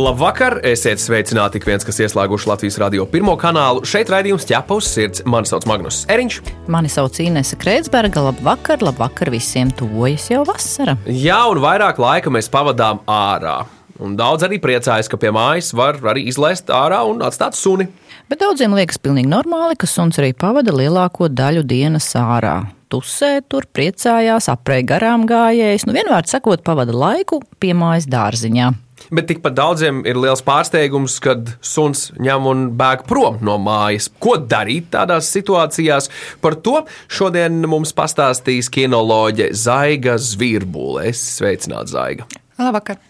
Labvakar! Esiet sveicināti ik viens, kas ieslēguši Latvijas radio pirmo kanālu. Šeit raidījums ķepa uz sirds. Mani sauc Magnus Eriņš. Mani sauc Inese Kreitsberga. Labvakar, labvakar visiem! Tuvojas jau vasara. Jā, un vairāk laika mēs pavadām ārā. Un daudz arī priecājas, ka pie mājas var arī izlaist ārā un atstāt suni. Bet daudziem liekas pilnīgi normāli, ka suns arī pavada lielāko daļu dienas ārā. Tusē, tur priecājās, aprei garām gājējis, nu vienmēr sakot, pavada laiku pie mājas dārziņā. Bet tikpat daudziem ir liels pārsteigums, kad suns ņem un bēg prom no mājas. Ko darīt tādās situācijās? Par to šodien mums pastāstīs kinoloģe Zaiga Zvirbule. Es sveicinātu Zaiga. Labvakar!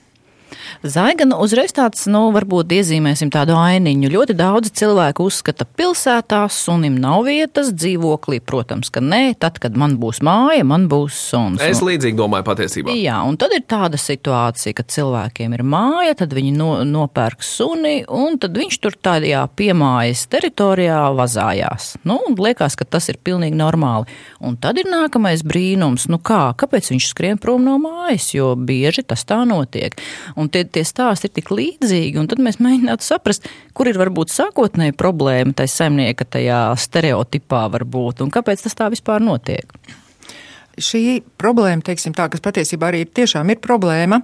Zaiga, nu, uzreiz tāds, nu, varbūt iezīmēsim tādu ainiņu. Ļoti daudzi cilvēki uzskata, ka pilsētā sunim nav vietas, dzīvoklī, protams, ka nē. Tad, kad man būs māja, man būs suns. Es līdzīgi domāju patiesībā. Jā, un tad ir tāda situācija, ka cilvēkiem ir māja, tad viņi no, nopērk suni, un tad viņš tur tādā piemājas teritorijā vazājās. Nu, un liekas, ka tas ir pilnīgi normāli. Un tad ir nākamais brīnums, nu kā, kāpēc viņš skrien prom no mājas, jo bieži tas tā notiek. Un tie, tie stāsti ir tik līdzīgi, un tad mēs mēģinātu saprast, kur ir varbūt sākotnēji problēma tajā saimnieka tajā stereotipā varbūt, un kāpēc tas tā vispār notiek šī problēma, teiksim, tā, kas patiesībā arī tiešām ir problēma,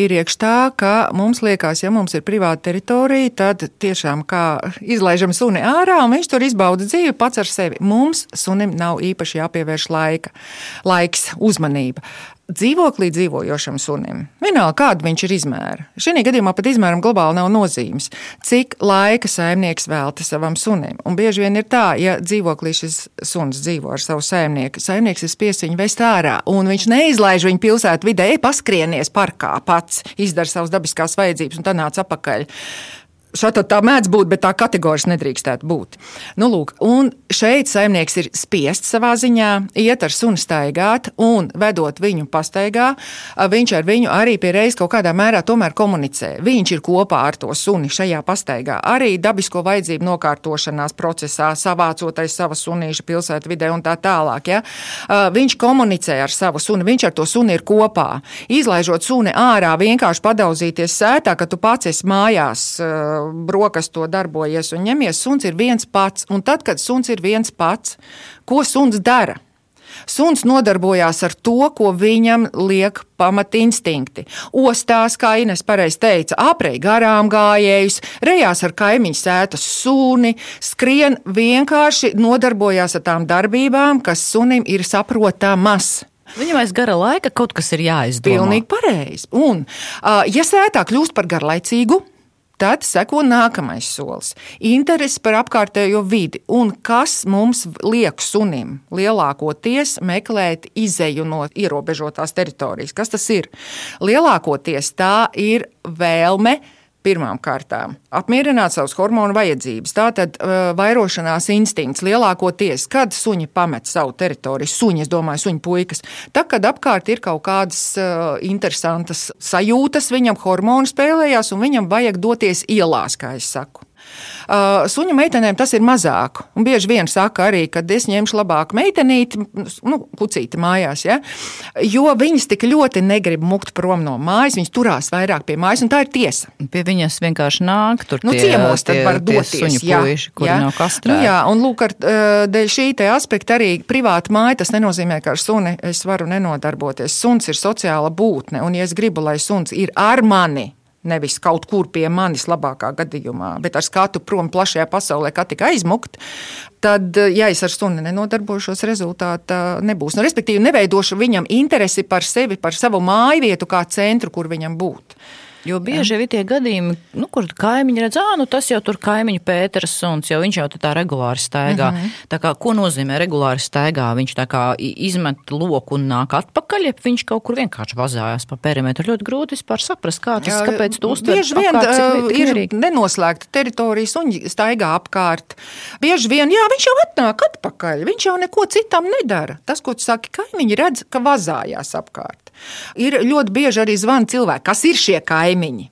ir iekš tā, ka mums liekas, ja mums ir privāta teritorija, tad tiešām kā izlaižam suni ārā un viņš tur izbauda dzīvi pats ar sevi. Mums sunim nav īpaši jāpievērš laika, laiks, uzmanība dzīvoklī dzīvojošam sunim. Vienalga, kāda viņš ir izmēra. Šī gadījumā pat izmēram globāli nav nozīmes, cik laika saimnieks velta savam sunim. Un bieži vien ir tā, ja dzīvoklī šis suns dzīvo ar savu saimnieku, saimnieks ir spiests viņu vest ārā, un viņš neizlaiž viņu pilsētu vidē, paskrienies parkā pats, izdara savas dabiskās vajadzības un tad nāc apakaļ. Šādi tā mēdz būt, bet tā kategoriski nedrīkstētu būt. Nu, lūk, un šeit saimnieks ir spiests savā ziņā iet ar sunu staigāt, un vedot viņu pastaigā, viņš ar viņu arī pie reizes kaut kādā mērā tomēr komunicē. Viņš ir kopā ar to suni šajā pastaigā, arī dabisko vajadzību nokārtošanās procesā, savācoties savas sunīša pilsētu vidē un tā tālāk. Ja? Viņš komunicē ar savu suni, viņš ar to suni ir kopā. Izlaižot suni ārā, vienkārši padauzīties sētā, ka tu pats esi mājās brokastu darbojies un ņemies, suns ir viens pats. Un tad, kad suns ir viens pats, ko suns dara? Suns nodarbojās ar to, ko viņam liek pamatinstinkti. Ostās, kā Ines pareizi teica, aprei garām gājējus, rejās ar kaimiņu sētas suni, skrien vienkārši nodarbojās ar tām darbībām, kas sunim ir saprotamas. Viņam aiz gara laika kaut kas ir jāizdomā. Pilnīgi pareizi. Un, ja sētā kļūst par garlaicīgu, Tad seko nākamais solis - interese par apkārtējo vidi un kas mums liek sunim lielākoties meklēt izēju no ierobežotās teritorijas. Kas tas ir? Lielākoties tā ir vēlme pirmām kārtām apmierināt savas hormonu vajadzības. Tātad uh, vairošanās instinkts lielākoties, kad suņi pamet savu teritoriju, suņi, es domāju, suņu puikas, tad, kad apkārt ir kaut kādas uh, interesantas sajūtas, viņam hormoni spēlējās un viņam vajag doties ielās, kā es saku. Uh, suņu meitenēm tas ir mazāk. Un bieži vien saka arī, ka es ņemšu labāk meitenīti, nu, pucīti mājās, ja? jo viņas tik ļoti negrib mukt prom no mājas, viņas turās vairāk pie mājas, un tā ir tiesa. Pie viņas vienkārši nāk tur nu, tie, ciemos, tad tie, var tie doties. suņu jā, puiši, kuri jā. nav kastrēti. Nu, jā, un lūk, ar, uh, dēļ šī te aspekta arī privāta māja, tas nenozīmē, ka ar suni es varu nenodarboties. Suns ir sociāla būtne, un ja es gribu, lai suns ir ar mani, nevis kaut kur pie manis labākā gadījumā, bet ar skatu prom plašajā pasaulē, kā tik aizmukt, tad, ja es ar suni nenodarbošos, rezultāta nebūs. Nu, respektīvi, neveidošu viņam interesi par sevi, par savu māju vietu kā centru, kur viņam būt. Jo bieži jau ir tie gadījumi, nu, kur kaimiņi redz, ah, nu tas jau tur kaimiņu Pēters suns, jo viņš jau tā regulāri staigā. Mm -hmm. Tā kā, ko nozīmē regulāri staigā? Viņš tā kā izmet loku un nāk atpakaļ, ja viņš kaut kur vienkārši vazājās pa perimetru. Ļoti grūti vispār saprast, kā tas, Jā, kāpēc tu uztver. Bieži vien uh, ir nenoslēgta teritorija, suņi staigā apkārt. Bieži vien, jā, viņš jau atnāk atpakaļ, viņš jau neko citam nedara. Tas, ko tu saki, kaimiņi redz, ka vazājās apkārt. Ir ļoti bieži arī zvana cilvēki, kas ir šie kaimiņi.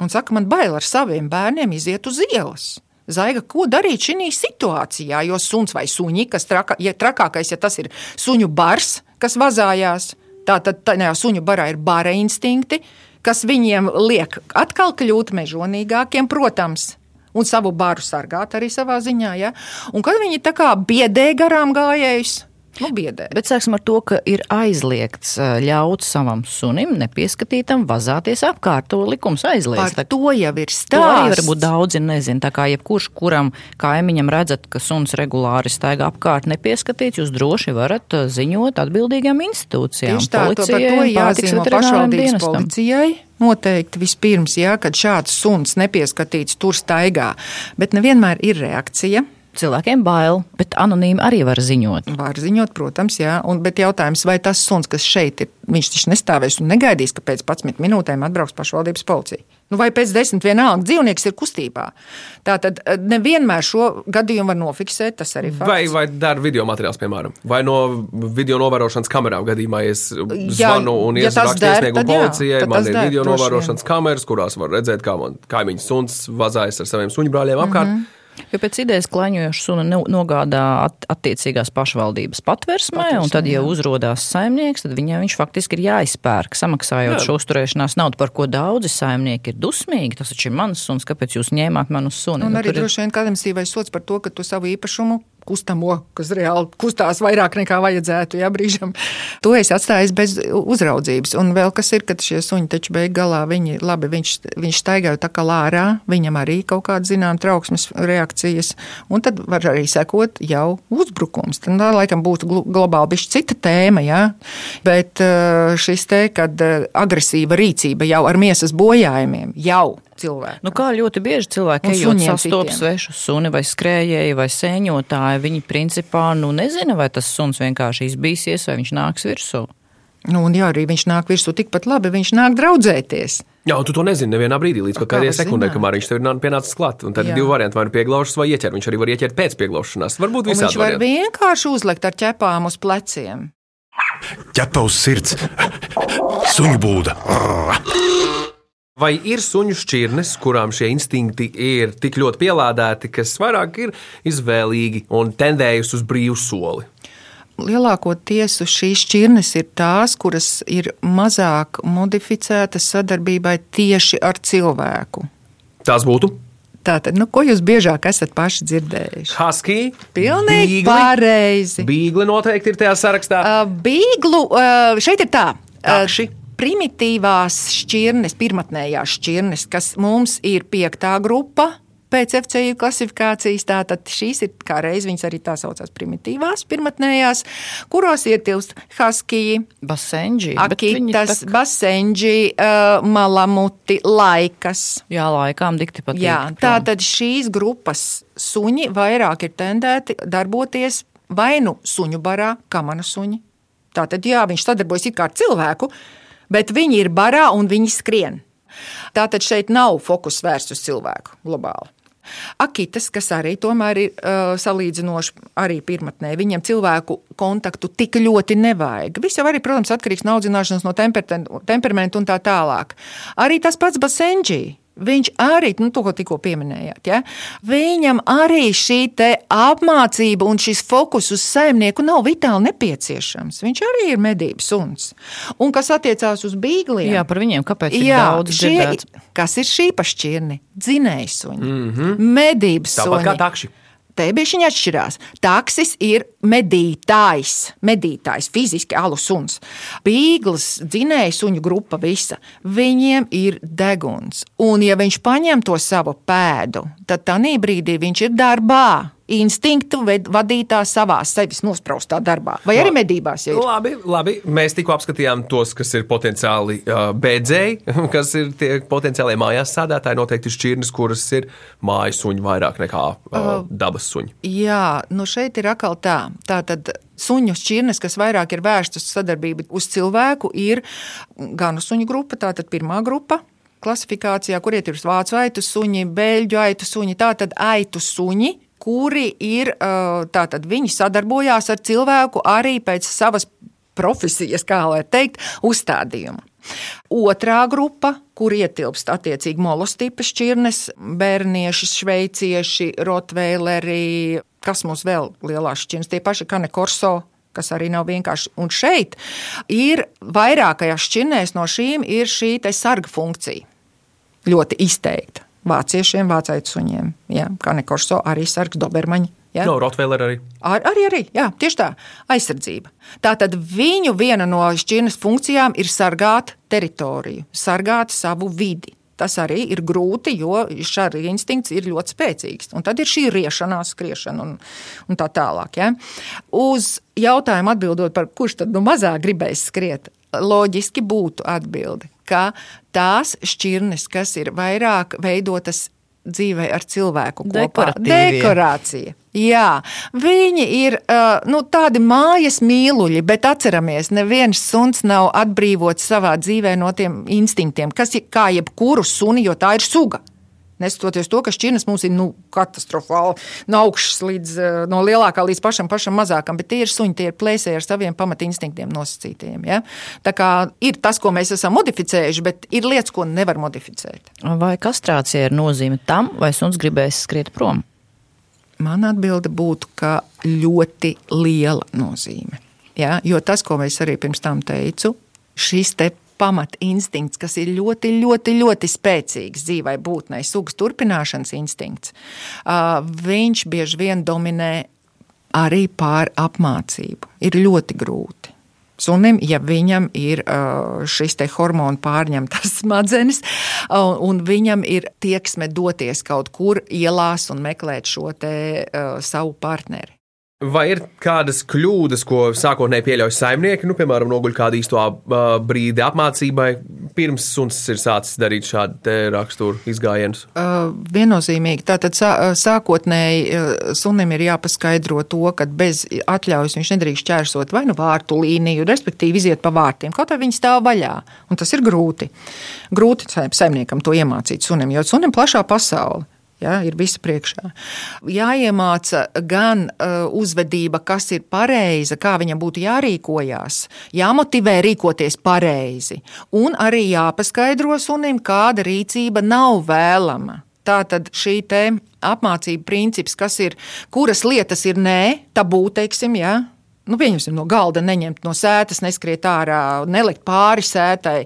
Un saka, man bail ar saviem bērniem iziet uz ielas. Zaiga, ko darīt šajā situācijā? Jo suns vai suņi, kas traka, ja trakākais, ja tas ir suņu bars, kas vazājās, tā tad tajā suņu barā ir bara instinkti, kas viņiem liek atkal kļūt mežonīgākiem, protams. Un savu baru sargāt arī savā ziņā. Ja? Un kad viņi tā kā biedē garām gājējus, Nu, biedē. Bet sāksim ar to, ka ir aizliegts ļaut savam sunim nepieskatītam vazāties apkārt. To likums aizliedz. Par to jau ir stāsts. To arī varbūt daudzi nezina. Tā kā jebkurš, kuram kaimiņam redzat, ka suns regulāri staigā apkārt nepieskatīts, jūs droši varat ziņot atbildīgām institūcijām. Tieši tā, to par to jāziņo pašvaldības dienestam. policijai. Noteikti vispirms, jā, kad šāds suns nepieskatīts tur staigā, bet nevienmēr ir reakcija cilvēkiem bail, bet anonīmi arī var ziņot. Var ziņot, protams, jā. Un, bet jautājums, vai tas suns, kas šeit ir, viņš taču nestāvēs un negaidīs, ka pēc 11 minūtēm atbrauks pašvaldības policija. Nu, vai pēc desmit vienalga dzīvnieks ir kustībā. Tā tad eh, nevienmēr šo gadījumu var nofiksēt. Tas arī fakts. Vai, vai dara video materiāls, piemēram, vai no video novērošanas kamerām gadījumā es zvanu un ja iesaku iesniegumu policijai. Man ir video novērošanas kameras, kurās var redzēt, kā man kaimiņš suns vazājas ar saviem suņu brāļiem apkārt. Mm -hmm. Jo pēc idejas klaņojoša suna nogādā at, attiecīgās pašvaldības patversmē, Patversmē un tad, ja jā. uzrādās saimnieks, tad viņam viņš faktiski ir jāizpērk, samaksājot jā. šo uzturēšanās naudu, par ko daudzi saimnieki ir dusmīgi. Tas taču ir mans suns, kāpēc jūs ņēmāt manu suni? Un nu, arī droši vien kādam sīvais sots par to, ka tu savu īpašumu kustamo, kas reāli kustās vairāk nekā vajadzētu, ja brīžam. To es atstāju bez uzraudzības. Un vēl kas ir, kad šie suņi taču beig galā, viņi, labi, viņš, viņš staigāja tā kā lārā, viņam arī kaut kāda, zinām, trauksmes reakcijas, un tad var arī sekot jau uzbrukums. Tad, tā laikam būtu globāli bišķi cita tēma, jā. Bet eh, šis te, kad eh, agresīva rīcība jau ar miesas bojājumiem jau cilvēku. Nu, kā ļoti bieži cilvēki ejot sastopas svešu suni vai skrējēji vai sēņotāji, viņi principā nu, nezina, vai tas suns vienkārši izbīsies vai viņš nāks virsū. Nu, un jā, arī viņš nāk virsū tikpat labi, viņš nāk draudzēties. Jā, un tu to nezini nevienā brīdī, līdz kādai sekundē, kamēr viņš tev ir pienācis klāt. Un tad jā. ir divi varianti, vai nu pieglaužas vai ieķer. Viņš arī var ieķert pēc pieglaušanās. Varbūt. Viņš var varianti. vienkārši uzlikt ar ķepām uz pleciem. Ķepa uz sirds, suņu būda. Vai ir suņu šķirnes, kurām šie instinkti ir tik ļoti pielādēti, kas vairāk ir izvēlīgi un tendējusi uz brīvu soli? Lielākoties šīs šķirnes ir tās, kuras ir mazāk modificētas sadarbībai tieši ar cilvēku. Tās būtu. Tātad, nu, ko jūs biežāk esat paši dzirdējuši? Husky. Pilnīgi bīgli, pareizi. Bīgli noteikti ir tajā sarakstā. Uh, bīglu uh, šeit ir tā. Takši. Uh, primitīvās šķirnes, pirmotnējās šķirnes, kas mums ir piektā grupa. Pēc FCI klasifikācijas tātad šīs ir, kā reiz viņas arī tā saucās, primitīvās, pirmotnējās, kuros ietilpst haskiji, basenģi, akitas, tā... basenģi, uh, malamuti, laikas. Jā, laikām dikti patīk. Jā, tātad šīs grupas suņi vairāk ir tendēti darboties vai nu suņu barā, kamana suņi. Tātad, jā, viņš sadarbojas kā ar cilvēku, bet viņi ir barā un viņi skrien. Tātad šeit nav fokus vērsts uz cilvēku globāli. Akitas, kas arī tomēr ir uh, salīdzinoši arī pirmotnē, viņiem cilvēku kontaktu tik ļoti nevajag. Viss jau arī, protams, atkarīgs no audzināšanas, no temperamenta un tā tālāk. Arī tas pats Basenģī. Viņš arī, nu, to, ko tikko pieminējāt, ja? viņam arī šī apmācība un šis fokus uz saimnieku nav vitāli nepieciešams. Viņš arī ir medību suns. Un kas attiecās uz bīgliem? Jā, par viņiem kāpēc jā, daudz šie, dzirdēts? Kas ir šī pašķirni? Dzinējsuņi, mm -hmm. medības suņi. Tāpat kā takši. Te bija viņa atšķirās. Taksis ir medītājs, medītājs, fiziski alu suns. Bīgls, dzinēja suņu grupa visa. Viņiem ir deguns. Un ja viņš paņem to savu pēdu, tad tajā brīdī viņš ir darbā. Instinktu vadītā savā sevis nospraustā darbā. Vai arī medībās, ja ir. Labi, labi. Mēs tikko apskatījām tos, kas ir potenciāli uh, bēdzēji, kas ir tie potenciālie mājās sādētāji. Noteikti ir šķirnes, kuras ir mājas suņi vairāk nekā uh, dabas suņi. Jā, nu šeit ir atkal tā. Tā tad suņu šķirnes, kas vairāk ir vērstas sadarbību uz cilvēku, ir ganu suņu grupa, tātad pirmā grupa. Klasifikācijā, kur iet ir vācu aitu suņi, beļģu aitu suņi, tātad aitu suņi, kuri ir, ā, tātad viņi sadarbojās ar cilvēku arī pēc savas profesijas, kā lai teikt, uzstādījuma. Otrā grupa, kur ietilpst attiecīgi molostipas šķirnes, bērnieši, šveicieši, rotveileri, kas mums vēl lielās šķirnes, tie paši kane korso. Kas arī nav vienkārši. Un šeit ir vairākajās šķirnēs no šīm ir šī sarga funkcija. Ļoti izteikta. Vāciešiem, vācaitu suņiem. Ja, Kane korso arī sargs dobermaņi. Ja? No Rottweiler arī. Ar, arī, arī, jā, tieši tā, aizsardzība. Tātad viņu viena no šķirnes funkcijām ir sargāt teritoriju, sargāt savu vidi. Tas arī ir grūti, jo šādi instinkts ir ļoti spēcīgs. Un tad ir šī riešanās, skriešana un, un tā tālāk. Ja? Uz jautājumu atbildot, par kurš tad nu mazāk gribēs skriet, loģiski būtu atbildi, ka tās šķirnes, kas ir vairāk veidotas dzīvē ar cilvēku kopā. Dekorācija. Jā, viņi ir uh, nu, tādi mājas mīluļi, bet atceramies, neviens suns nav atbrīvots savā dzīvē no tiem instinktiem, kas ir kā jebkuru suni, jo tā ir suga. Neskatoties to, ka šķirnes mums ir nu, katastrofāli no augšas līdz uh, no lielākā līdz pašam, pašam mazākam, bet tie ir suņi, tie ir plēsēji ar saviem pamatinstинktiem nosacītiem. Ja? Tā kā ir tas, ko mēs esam modificējuši, bet ir lietas, ko nevar modificēt. Vai kastrācija ir nozīme tam, vai suns gribēs skriet prom? Mana atbilde būtu, ka ļoti liela nozīme. Ja? Jo tas, ko mēs arī pirms tam teicu, šis te pamatinstinkts, kas ir ļoti, ļoti, ļoti spēcīgs dzīvai būtnei, sugas turpināšanas instinkts, ā, viņš bieži vien dominē arī pār apmācību. Ir ļoti grūti. Sunim, ja viņam ir ā, šis te hormonu pārņemtas smadzenes, un viņam ir tieksme doties kaut kur ielās un meklēt šo te ā, savu partneri. Vai ir kādas kļūdas, ko sākotnēji pieļauj saimnieki, nu, piemēram, noguļ kādu īsto brīdi apmācībai, pirms suns ir sācis darīt šādu raksturu izgājienus? Uh, viennozīmīgi. Tātad sā, sākotnēji sunim ir jāpaskaidro to, ka bez atļaujas viņš nedrīkst ķērsot vai nu vārtu līniju, respektīvi iziet pa vārtiem, kaut arī viņi stāv vaļā. Un tas ir grūti. Grūti saim- saimniekam to iemācīt sunim, jo sunim plašā pasaule. Ja, ir visi priekšā. Jāiemāca gan uh, uzvedība, kas ir pareiza, kā viņam būtu jārīkojas, jāmotivē rīkoties pareizi, un arī jāpaskaidro sunim, kāda rīcība nav vēlama. Tā tad šī apmācība princips, kas ir, kuras lietas ir nē, tabū, teiksim, ja, nu, pieņemsim, no galda neņemt no sēdes, neskriet ārā, nelikt pāri sētai,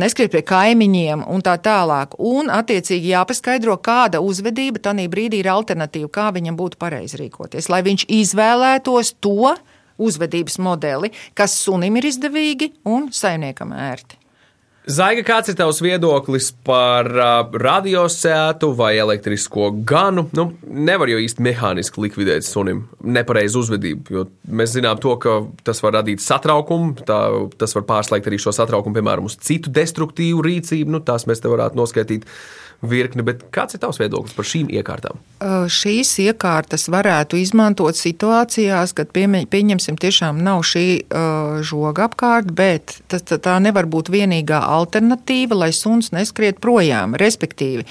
neskriet pie kaimiņiem un tā tālāk. Un, attiecīgi, jāpaskaidro, kāda uzvedība tajā brīdī ir alternatīva, kā viņam būtu pareizi rīkoties, lai viņš izvēlētos to uzvedības modeli, kas sunim ir izdevīgi un saimniekam ērti. Zaiga, kāds ir tavs viedoklis par uh, radiosētu vai elektrisko ganu? Nu, nevar jau īsti mehāniski likvidēt sunim nepareizu uzvedību, jo mēs zinām to, ka tas var radīt satraukumu, tā, tas var pārslēgt arī šo satraukumu, piemēram, uz citu destruktīvu rīcību. Nu, tās mēs te varētu noskaidrot virkni, bet kāds ir tavs viedoklis par šīm iekārtām? Šīs iekārtas varētu izmantot situācijās, kad pieņemsim, tiešām nav šī žoga apkārt, bet tā- nevar būt vienīgā alternatīva, lai suns neskriet projām. Respektīvi,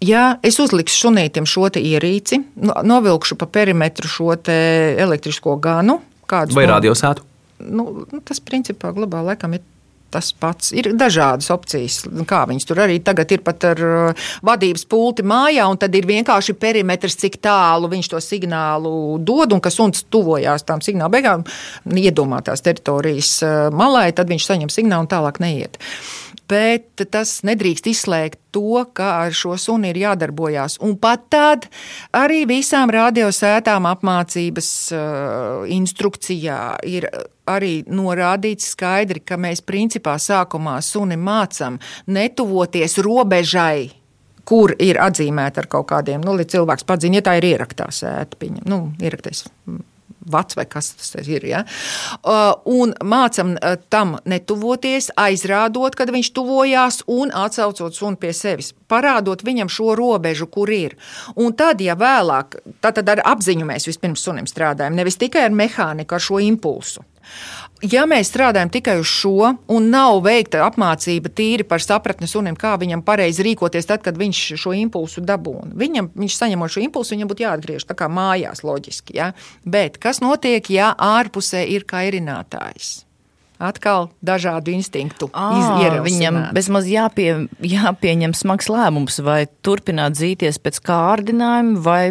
ja es uzlikšu sunītam šo ierīci, no- novilkšu pa perimetru šo elektrisko ganu, kādus Vai radiosētu? nu, nu, tas principā globāli laikam ir. Tas pats ir dažādas opcijas. Kā viņas tur arī tagad ir pat ar uh, vadības pulti mājā, un tad ir vienkārši perimetrs, cik tālu viņš to signālu dod, un kas suns tuvojās tām signāla beigām, iedomātās teritorijas uh, malai, tad viņš saņem signālu un tālāk neiet. Bet tas nedrīkst izslēgt to, ka ar šo suni ir jādarbojās. Un pat tad arī visām radiosētām apmācības uh, instrukcijā ir arī norādīts skaidri, ka mēs principā sākumā suni mācām netuvoties robežai kur ir atzīmēta ar kaut kādiem, nu, lai cilvēks padzina, ja tā ir ieraktā sēta, pieņem, nu, ieraktais vats vai kas tas ir. Ja? Un mācām uh, tam netuvoties, aizrādot, kad viņš tuvojās un atcaucot sunu pie sevis, parādot viņam šo robežu, kur ir. Un tad, ja vēlāk, tad ar apziņu mēs vispirms sunim strādājam, nevis tikai ar mehāniku, ar šo impulsu. Ja mēs strādājam tikai uz šo, un nav veikta apmācība tīri par sapratni sunim, kā viņam pareizi rīkoties, tad, kad viņš šo impulsu dabūna, viņam, viņš saņemot šo impulsu, viņam būtu jāatgriež tā kā mājās, loģiski. Ja? Bet kas notiek, ja ārpusē ir kairinātājs? Atkal dažādu instinktu izjūta. Viņam bezmaz jāpie, jāpieņem smags lēmums, vai turpināt dzīties pēc kārdinājuma, vai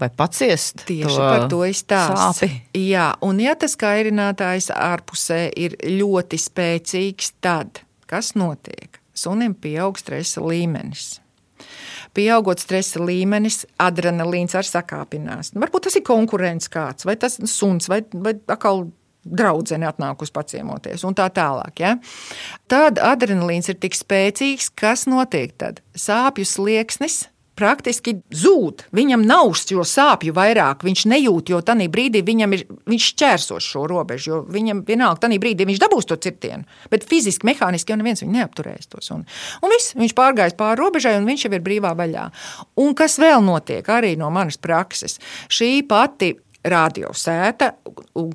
vai paciest. Tieši to par to izstāsti. Jā, un ja tas kairinātājs ārpusē ir ļoti spēcīgs, tad kas notiek? Sunim pieaug stresa līmenis. Pieaugot stresa līmenis, adrenalīns arī sakāpinās. Varbūt tas ir konkurents kāds, vai tas ir suns, vai, vai atkal draudzene atnākusi paciemoties, un tā tālāk. Ja? Tad adrenalīns ir tik spēcīgs, kas notiek tad? Sāpju slieksnis praktiski zūd. Viņam nav šo sāpju vairāk, viņš nejūt, jo tajā brīdī viņam ir, viņš šķērsos šo robežu, jo viņam vienalga tajā brīdī viņš dabūs to cirtienu. Bet fiziski, mehāniski jau neviens viņu neapturēs tos. Un, un viss, viņš pārgājis pāri robežai un viņš jau ir brīvā vaļā. Un kas vēl notiek arī no manas prakses? Šī pati radiosēta,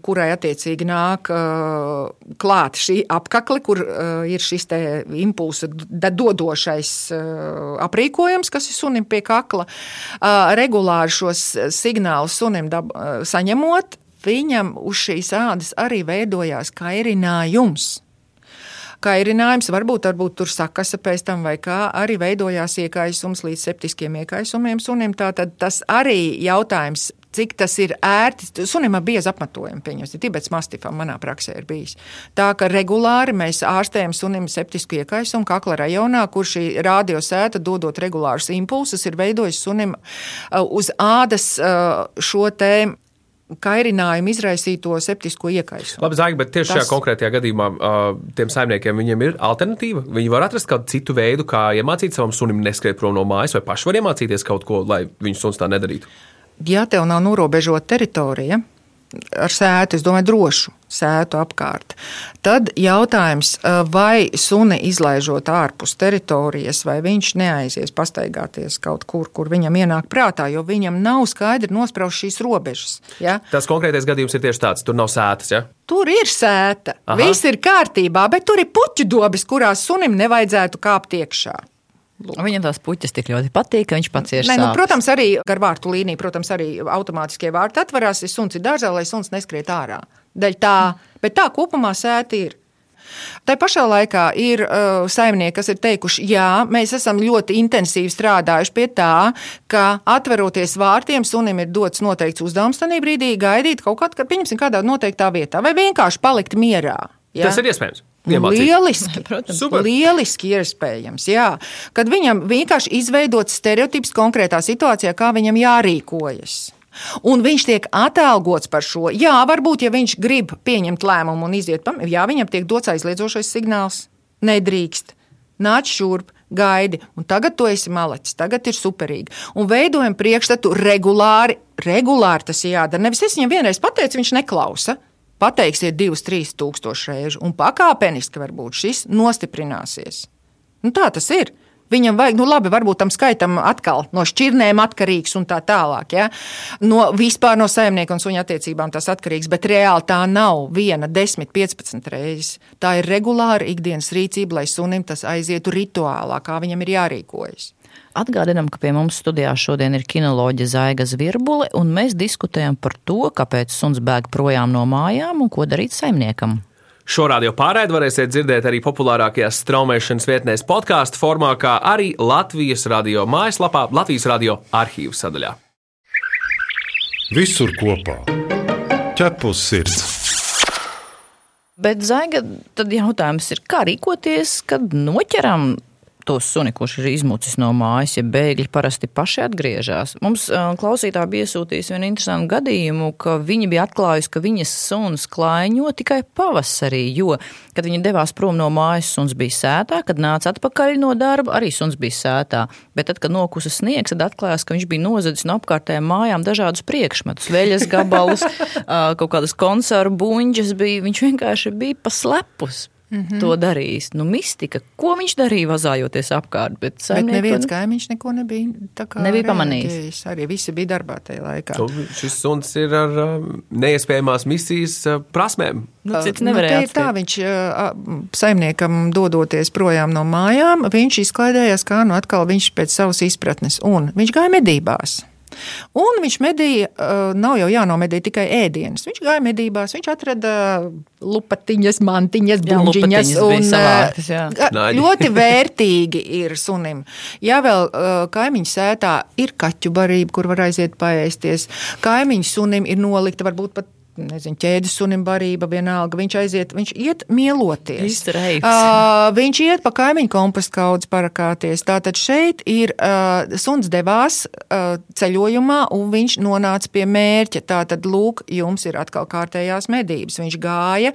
kurai attiecīgi nāk uh, klāt šī apakle, kur uh, ir šis impulsa dodošais uh, aprīkojums, kas ir sunim pie kakla. Regulāri šos signālus sunim dab, saņemot, viņam uz šīs ādas arī veidojās kairinājums kairinājums, varbūt, varbūt tur sakasa pēc tam, vai kā arī veidojās iekaisums līdz septiskiem iekaisumiem sunim. Tātad tas arī jautājums cik tas ir ērti. Sunim ir bieza apmetojuma, pieņemsim, Tibets mastifam manā praksē ir bijis. Tā ka regulāri mēs ārstējam sunim septisku iekaisumu kakla rajonā, kur šī radiosēta dodot regulārus impulsus, ir veidojis sunim uh, uz ādas uh, šo tēmu kairinājumu izraisīto septisko iekaisumu. Labi, Zāģi, bet tieši Tas... šajā konkrētajā gadījumā uh, tiem saimniekiem viņiem ir alternatīva. Viņi var atrast kādu citu veidu, kā iemācīt savam sunim neskriet prom no mājas, vai paši var iemācīties kaut ko, lai viņu suns tā nedarītu ja tev nav norobežota teritorija, ar sētu, es domāju, drošu sētu apkārt. Tad jautājums, vai suni izlaižot ārpus teritorijas, vai viņš neaizies pastaigāties kaut kur, kur viņam ienāk prātā, jo viņam nav skaidri nospraust šīs robežas. Ja? Tas konkrētais gadījums ir tieši tāds, tur nav sētas. Ja? Tur ir sēta, Aha. viss ir kārtībā, bet tur ir puķu dobis, kurās sunim nevajadzētu kāpt iekšā. Lūk. Viņam tās puķis tik ļoti patīk, ka viņš pats ir. Nē, nu, protams, arī gar vārtu līniju, protams, arī automātiskie vārti atverās, ja suns ir dārzā, lai suns neskriet ārā. Daļ tā, bet tā kopumā sēta ir. Tā pašā laikā ir uh, saimnieki, kas ir teikuši, jā, mēs esam ļoti intensīvi strādājuši pie tā, ka atveroties vārtiem, sunim ir dots noteikts uzdevums tajā brīdī, gaidīt kaut kādā, pieņemsim, kādā noteiktā vietā, vai vienkārši palikt mierā. Jā? Tas ir iespējams. Iemācīt. Lieliski, protams, Super. lieliski iespējams. Jā. Kad viņam vienkārši izveidot stereotips konkrētā situācijā, kā viņam jārīkojas. Un viņš tiek atalgots par šo. Jā, varbūt, ja viņš grib pieņemt lēmumu un iziet pam, jā, viņam tiek dots aizliedzošais signāls. Nedrīkst. Nāc šurp, gaidi, un tagad tu esi malacis, tagad ir superīgi. Un veidojam priekšstatu regulāri, regulāri tas jādara. Nevis es viņam vienreiz pateicu, viņš neklausa pateiksiet divus, trīs tūkstošus reižu, un pakāpeniski varbūt šis nostiprināsies. Nu, tā tas ir. Viņam vajag, nu labi, varbūt tam skaitam atkal no šķirnēm atkarīgs un tā tālāk. Ja? No vispār no saimnieka un suņa attiecībām tas atkarīgs, bet reāli tā nav viena, desmit, piecpadsmit reizes. Tā ir regulāra ikdienas rīcība, lai sunim tas aizietu rituālā, kā viņam ir jārīkojas. Atgādinām, ka pie mums studijā šodien ir kinoloģija Zaiga Zvirbule, un mēs diskutējam par to, kāpēc suns bēg projām no mājām un ko darīt saimniekam. Šo radio pārraidi varēsiet dzirdēt arī populārākajās straumēšanas vietnēs, podkāstu formā, kā arī Latvijas radio mājaslapā, Latvijas radio arhīvu sadaļā. Visur kopā - ķepus sirds. Bet, Zaiga, tad jautājums ir, kā rīkoties, kad noķeram to suni, kurš ir izmucis no mājas, ja bēgļi parasti paši atgriežas. Mums klausītāji bija iesūtījis vienu interesantu gadījumu, ka viņi bija atklājusi, ka viņas suns klaiņo tikai pavasarī, jo, kad viņi devās prom no mājas, suns bija sētā, kad nāca atpakaļ no darba, arī suns bija sētā. Bet tad, kad nokusa sniegs, tad atklājās, ka viņš bija nozadzis no apkārtējām mājām dažādus priekšmetus, veļas gabalus, kaut kādas konservu buņģas bija. Viņš vienkārši bija paslepus Mm -hmm. To darījis. Nu, mistika. Ko viņš darīja, vazājoties apkārt? Bet, bet neviens kaimiņš neko nebija, nebija pamanījis. Arī visi bija darbā tajā laikā. Tu, šis suns ir ar uh, neiespējamās misijas uh, prasmēm. Nu, cits nevarēja nu, tā, viņš uh, saimniekam dodoties projām no mājām, viņš izklaidējās, kā nu atkal viņš pēc savas izpratnes. Un viņš gāja medībās. Un viņš medīja, nav jau jānomedī tikai ēdienas. Viņš gāja medībās, viņš atrada lupatiņas, mantiņas, buļbuļsaktas. Savātas, jā. ļoti vērtīgi ir sunim. Ja vēl kaimiņu sētā ir kaķu barība, kur var aiziet paēsties, kaimiņu sunim ir nolikta varbūt pat nezinu, ķēdes sunim barība, vienalga. Viņš aiziet, viņš iet mieloties. Uh, viņš iet pa kaimiņu kompostu kaudzi parakāties. Tātad šeit ir uh, suns devās uh, ceļojumā un viņš nonāca pie mērķa. Tātad, lūk, jums ir atkal kārtējās medības. Viņš gāja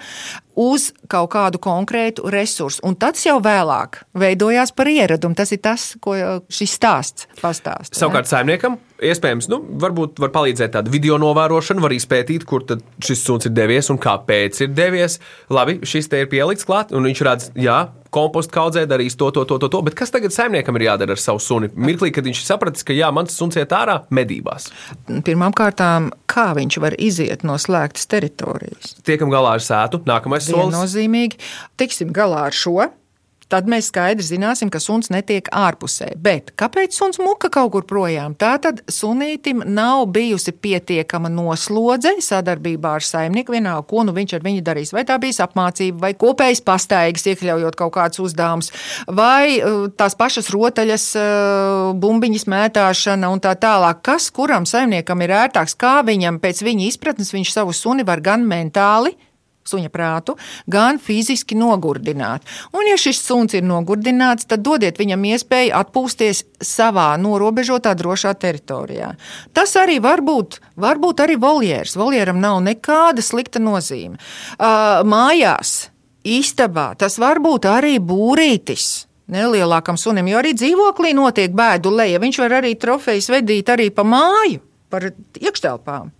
uz kaut kādu konkrētu resursu. Un tas jau vēlāk veidojās par ieradumu. Tas ir tas, ko šis stāsts pastāsta. Savukārt, ja? saimniekam iespējams, nu, varbūt var palīdzēt tāda video novērošana, var izpētīt, kur šis suns ir devies un kāpēc ir devies. Labi, šis te ir pielikts klāt, un viņš redz, jā, kompostu kaudzē darīs to, to, to, to, to. Bet kas tagad saimniekam ir jādara ar savu suni? Mirklī, kad viņš sapratis, ka jā, mans suns iet ārā medībās. Pirmkārt, kā viņš var iziet no slēgtas teritorijas? Tiekam galā ar sētu, nākamais solis. Viennozīmīgi, tiksim galā ar šo tad mēs skaidri zināsim, ka suns netiek ārpusē. Bet kāpēc suns muka kaut kur projām? Tā tad sunītim nav bijusi pietiekama noslodze sadarbībā ar saimnieku, vienalga, ko nu viņš ar viņu darīs. Vai tā bija apmācība, vai kopējas pastaigas, iekļaujot kaut kādus uzdevumus, vai uh, tās pašas rotaļas, uh, bumbiņas mētāšana un tā tālāk. Kas kuram saimniekam ir ērtāks, kā viņam pēc viņa izpratnes viņš savu suni var gan mentāli, suņa prātu, gan fiziski nogurdināt. Un, ja šis suns ir nogurdināts, tad dodiet viņam iespēju atpūsties savā norobežotā drošā teritorijā. Tas arī var būt, var būt arī voljērs. Voljēram nav nekāda slikta nozīme. Uh, mājās, istabā, tas var būt arī būrītis nelielākam sunim, jo arī dzīvoklī notiek bēdu leja. Viņš var arī trofejas vedīt arī pa māju par iekštelpām.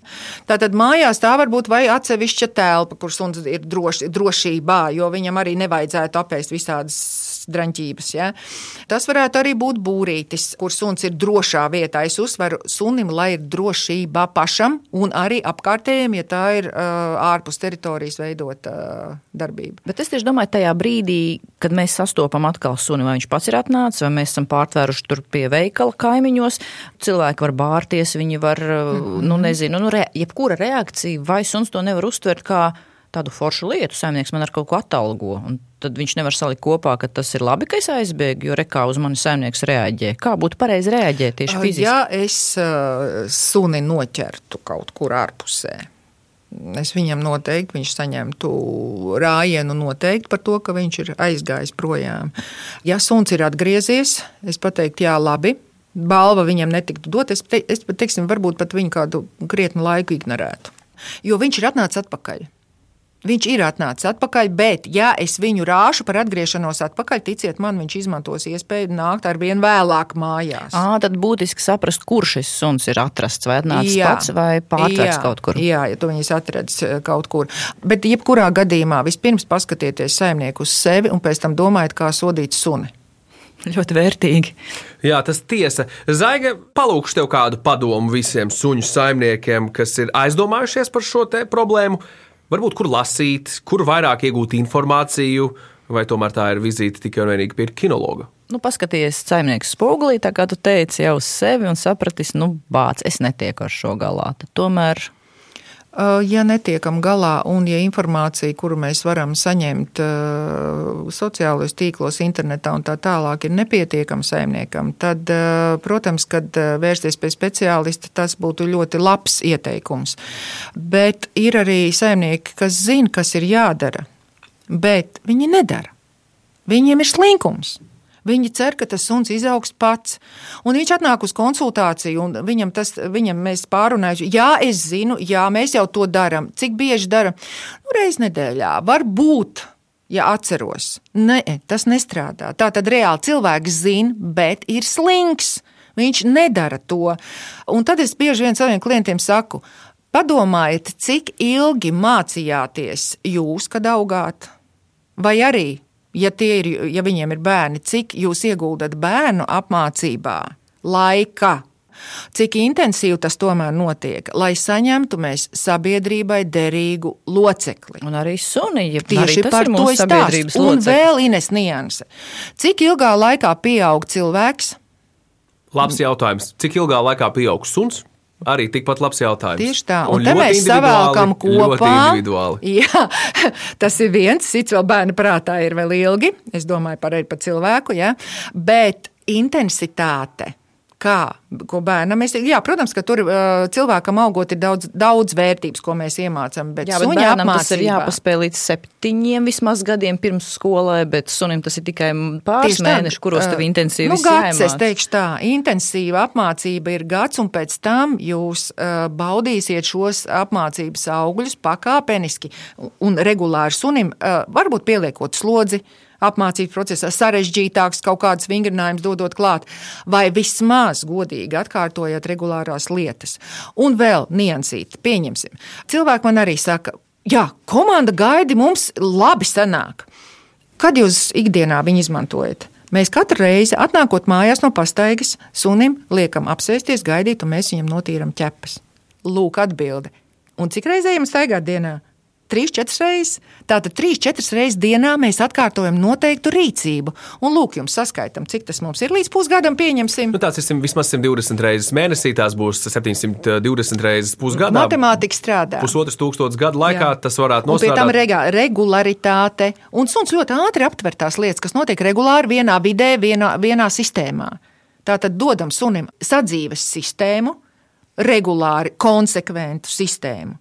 Tātad mājās tā var būt vai atsevišķa telpa, kur suns ir droši, drošībā, jo viņam arī nevajadzētu apēst visādas draņķības. Ja? Tas varētu arī būt būrītis, kur suns ir drošā vietā. Es uzsveru sunim, lai ir drošība pašam un arī apkārtējiem, ja tā ir uh, ārpus teritorijas veidota uh, darbība. Bet es tieši domāju, tajā brīdī, kad mēs sastopam atkal suni, vai viņš pats ir atnācis, vai mēs esam pārtvēruši tur pie veikala kaimiņos, cilvēki var bārties, viņi var, mm -hmm. nu nezinu, nu, re, jebkura reakcija, vai suns to nevar uztvert kā tādu foršu lietu, saimnieks man ar kaut ko atalgo. Tad viņš nevar salikt kopā, ka tas ir labi, ka es aizbēgu, jo rekā uz mani saimnieks reaģē. Kā būtu pareizi reaģēt tieši fiziski? Ja es suni noķertu kaut kur ārpusē. Es viņam noteikti, viņš saņemtu rājienu noteikti par to, ka viņš ir aizgājis projām. Ja suns ir atgriezies, es pateiktu, jā, labi, balva viņam netiktu dot. Es, te, es pat, teiksim, varbūt pat viņu kādu krietnu laiku ignorētu. Jo viņš ir atnācis atpakaļ. Viņš ir atnācis atpakaļ, bet, ja es viņu rāšu par atgriešanos atpakaļ, ticiet man, viņš izmantos iespēju nākt ar vien vēlāk mājās. À, tad būtiski saprast, kur šis suns ir atrasts, vai atnācis jā, pats, vai pārtverts kaut kur. Jā, ja tu viņus atradz kaut kur. Bet, jebkurā gadījumā, vispirms paskatieties saimnieku uz sevi un pēc tam domājiet, kā sodīt suni. Ļoti vērtīgi. Jā, tas tiesa. Zaiga, palūkšu tev kādu padomu visiem suņu saimniekiem, kas ir aizdomājušies par šo problēmu varbūt kur lasīt, kur vairāk iegūt informāciju, vai tomēr tā ir vizīte tikai un vienīgi pie kinologa? Nu, paskaties, saimnieks spogulī, tā kā tu teici, jau uz sevi un sapratis, nu, bāc, es netieku ar šo galā. Tad tomēr ja netiekam galā un ja informācija, kuru mēs varam saņemt uh, sociālajos tīklos, internetā un tā tālāk, ir nepietiekama saimniekam, tad, uh, protams, kad vērsties pie speciālista, tas būtu ļoti labs ieteikums. Bet ir arī saimnieki, kas zina, kas ir jādara, bet viņi nedara. Viņiem ir slinkums. Viņi cer, ka tas suns izaugs pats. Un viņš atnāk uz konsultāciju, un viņam, tas, viņam mēs pārunājam, jā, es zinu, jā, mēs jau to darām. Cik bieži darām? Nu, reiz nedēļā. Varbūt, ja atceros. Nē, tas nestrādā. Tā tad reāli cilvēks zina, bet ir slings. Viņš nedara to. Un tad es bieži vien saviem klientiem saku, padomājiet, cik ilgi mācījāties jūs, kad augāt, vai arī ja, ir, ja viņiem ir bērni, cik jūs ieguldat bērnu apmācībā, laika, cik intensīvi tas tomēr notiek, lai saņemtu mēs sabiedrībai derīgu locekli. Un arī suni, ja tieši arī par to stāstu. Un locekli. vēl Ines nianse. Cik ilgā laikā pieaug cilvēks? Labs jautājums. Cik ilgā laikā pieaug suns? Arī tikpat labs jautājums. Tieši tā, un, un te mēs savēlkam kopā. Jā, tas ir viens, cits vēl bērnu prātā ir vēl ilgi. Es domāju par, par cilvēku, ja? bet intensitāte kā, ko bērnam mēs. Jā, protams, ka tur cilvēkam augot ir daudz, daudz vērtības, ko mēs iemācām. Bet, jā, bet bērnam apmācībā. tas ir jāpaspēj līdz septiņiem vismaz gadiem pirms skolai, bet sunim tas ir tikai pāris Tieši mēneši, kuros tev intensīvi nu, gads, es teikšu tā, intensīva apmācība ir gads, un pēc tam jūs baudīsiet šos apmācības augļus pakāpeniski un regulāri sunim, varbūt pieliekot slodzi apmācības procesā sarežģītāks, kaut kādas vingrinājumus dodot klāt, vai vismaz godīgi atkārtojot regulārās lietas. Un vēl niansīt, pieņemsim. Cilvēki man arī saka, jā, komanda gaidi mums labi sanāk. Kad jūs ikdienā viņu izmantojat? Mēs katru reizi, atnākot mājās no pastaigas, sunim liekam apsēsties, gaidīt, un mēs viņam notīram ķepas. Lūk, atbilde. Un cik reizēm staigāt dienā? Trīs, četras reizes. Tātad trīs, četras reizes dienā mēs atkārtojam noteiktu rīcību. Un lūk, jums saskaitam, cik tas mums ir līdz pusgadam, pieņemsim. Nu, tāds ir vismaz 120 reizes mēnesī, tās būs 720 reizes pusgadā. Matemātika strādā. Pusotras tūkstošas gadu laikā Jā. tas varētu. Un pie tam regā, regularitāte. Un suns ļoti ātri aptver tās lietas, kas notiek regulāri vienā vidē, vienā, vienā sistēmā. Tātad dodam sunim sadzīves sistēmu, regulāri, konsekventu sistēmu.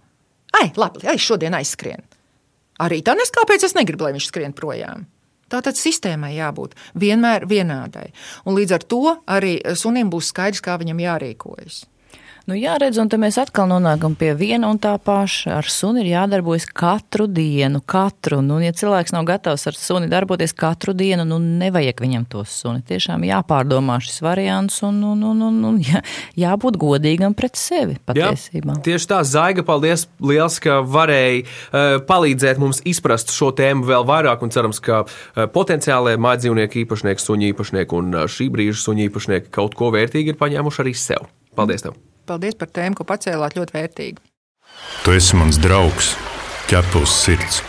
Ai, labi, ai, šodien aizskrien. Arī tā nes, kāpēc es negribu, lai viņš skrien projām. Tātad sistēmai jābūt vienmēr vienādai. Un līdz ar to arī sunim būs skaidrs, kā viņam jārīkojas. Nu, jā, redz, un te mēs atkal nonākam pie viena un tā paša. Ar suni ir jādarbojas katru dienu, katru. Nu, ja cilvēks nav gatavs ar suni darboties katru dienu, nu, nevajag viņam to suni. Tiešām jāpārdomā šis variants un, un, un, un, un jā, jābūt godīgam pret sevi patiesībā. Jā, tieši tā, Zaiga, paldies liels, ka varēji uh, palīdzēt mums izprast šo tēmu vēl vairāk un cerams, ka uh, potenciālajie mājdzīvnieku īpašnieki, suņu īpašnieki un uh, šī brīža suņu īpašnieki kaut ko vērtīgi ir paņēmuši arī sev. Paldies! Tev. Paldies par tēmu, ko pacēlāt ļoti vērtīgi. Tu esi mans draugs, ķepus sirds.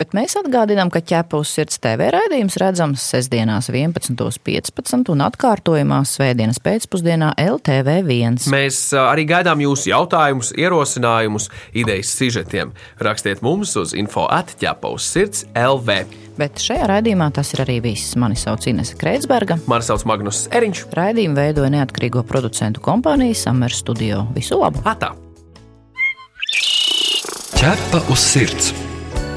Bet mēs atgādinām, ka ķepus sirds TV raidījums redzams sestdienās 11.15 un atkārtojumā svētdienas pēcpusdienā LTV1. Mēs arī gaidām jūsu jautājumus, ierosinājumus, idejas sižetiem. Rakstiet mums uz info atķepus sirds LV. Bet šajā raidījumā tas ir arī viss. Mani sauc Inese Kreitsberga. Mani sauc Magnus Eriņš. Raidījumu veidoja neatkarīgo producentu kompānija Summer Studio. Visu labu! Atā. Ķepa uz sirds!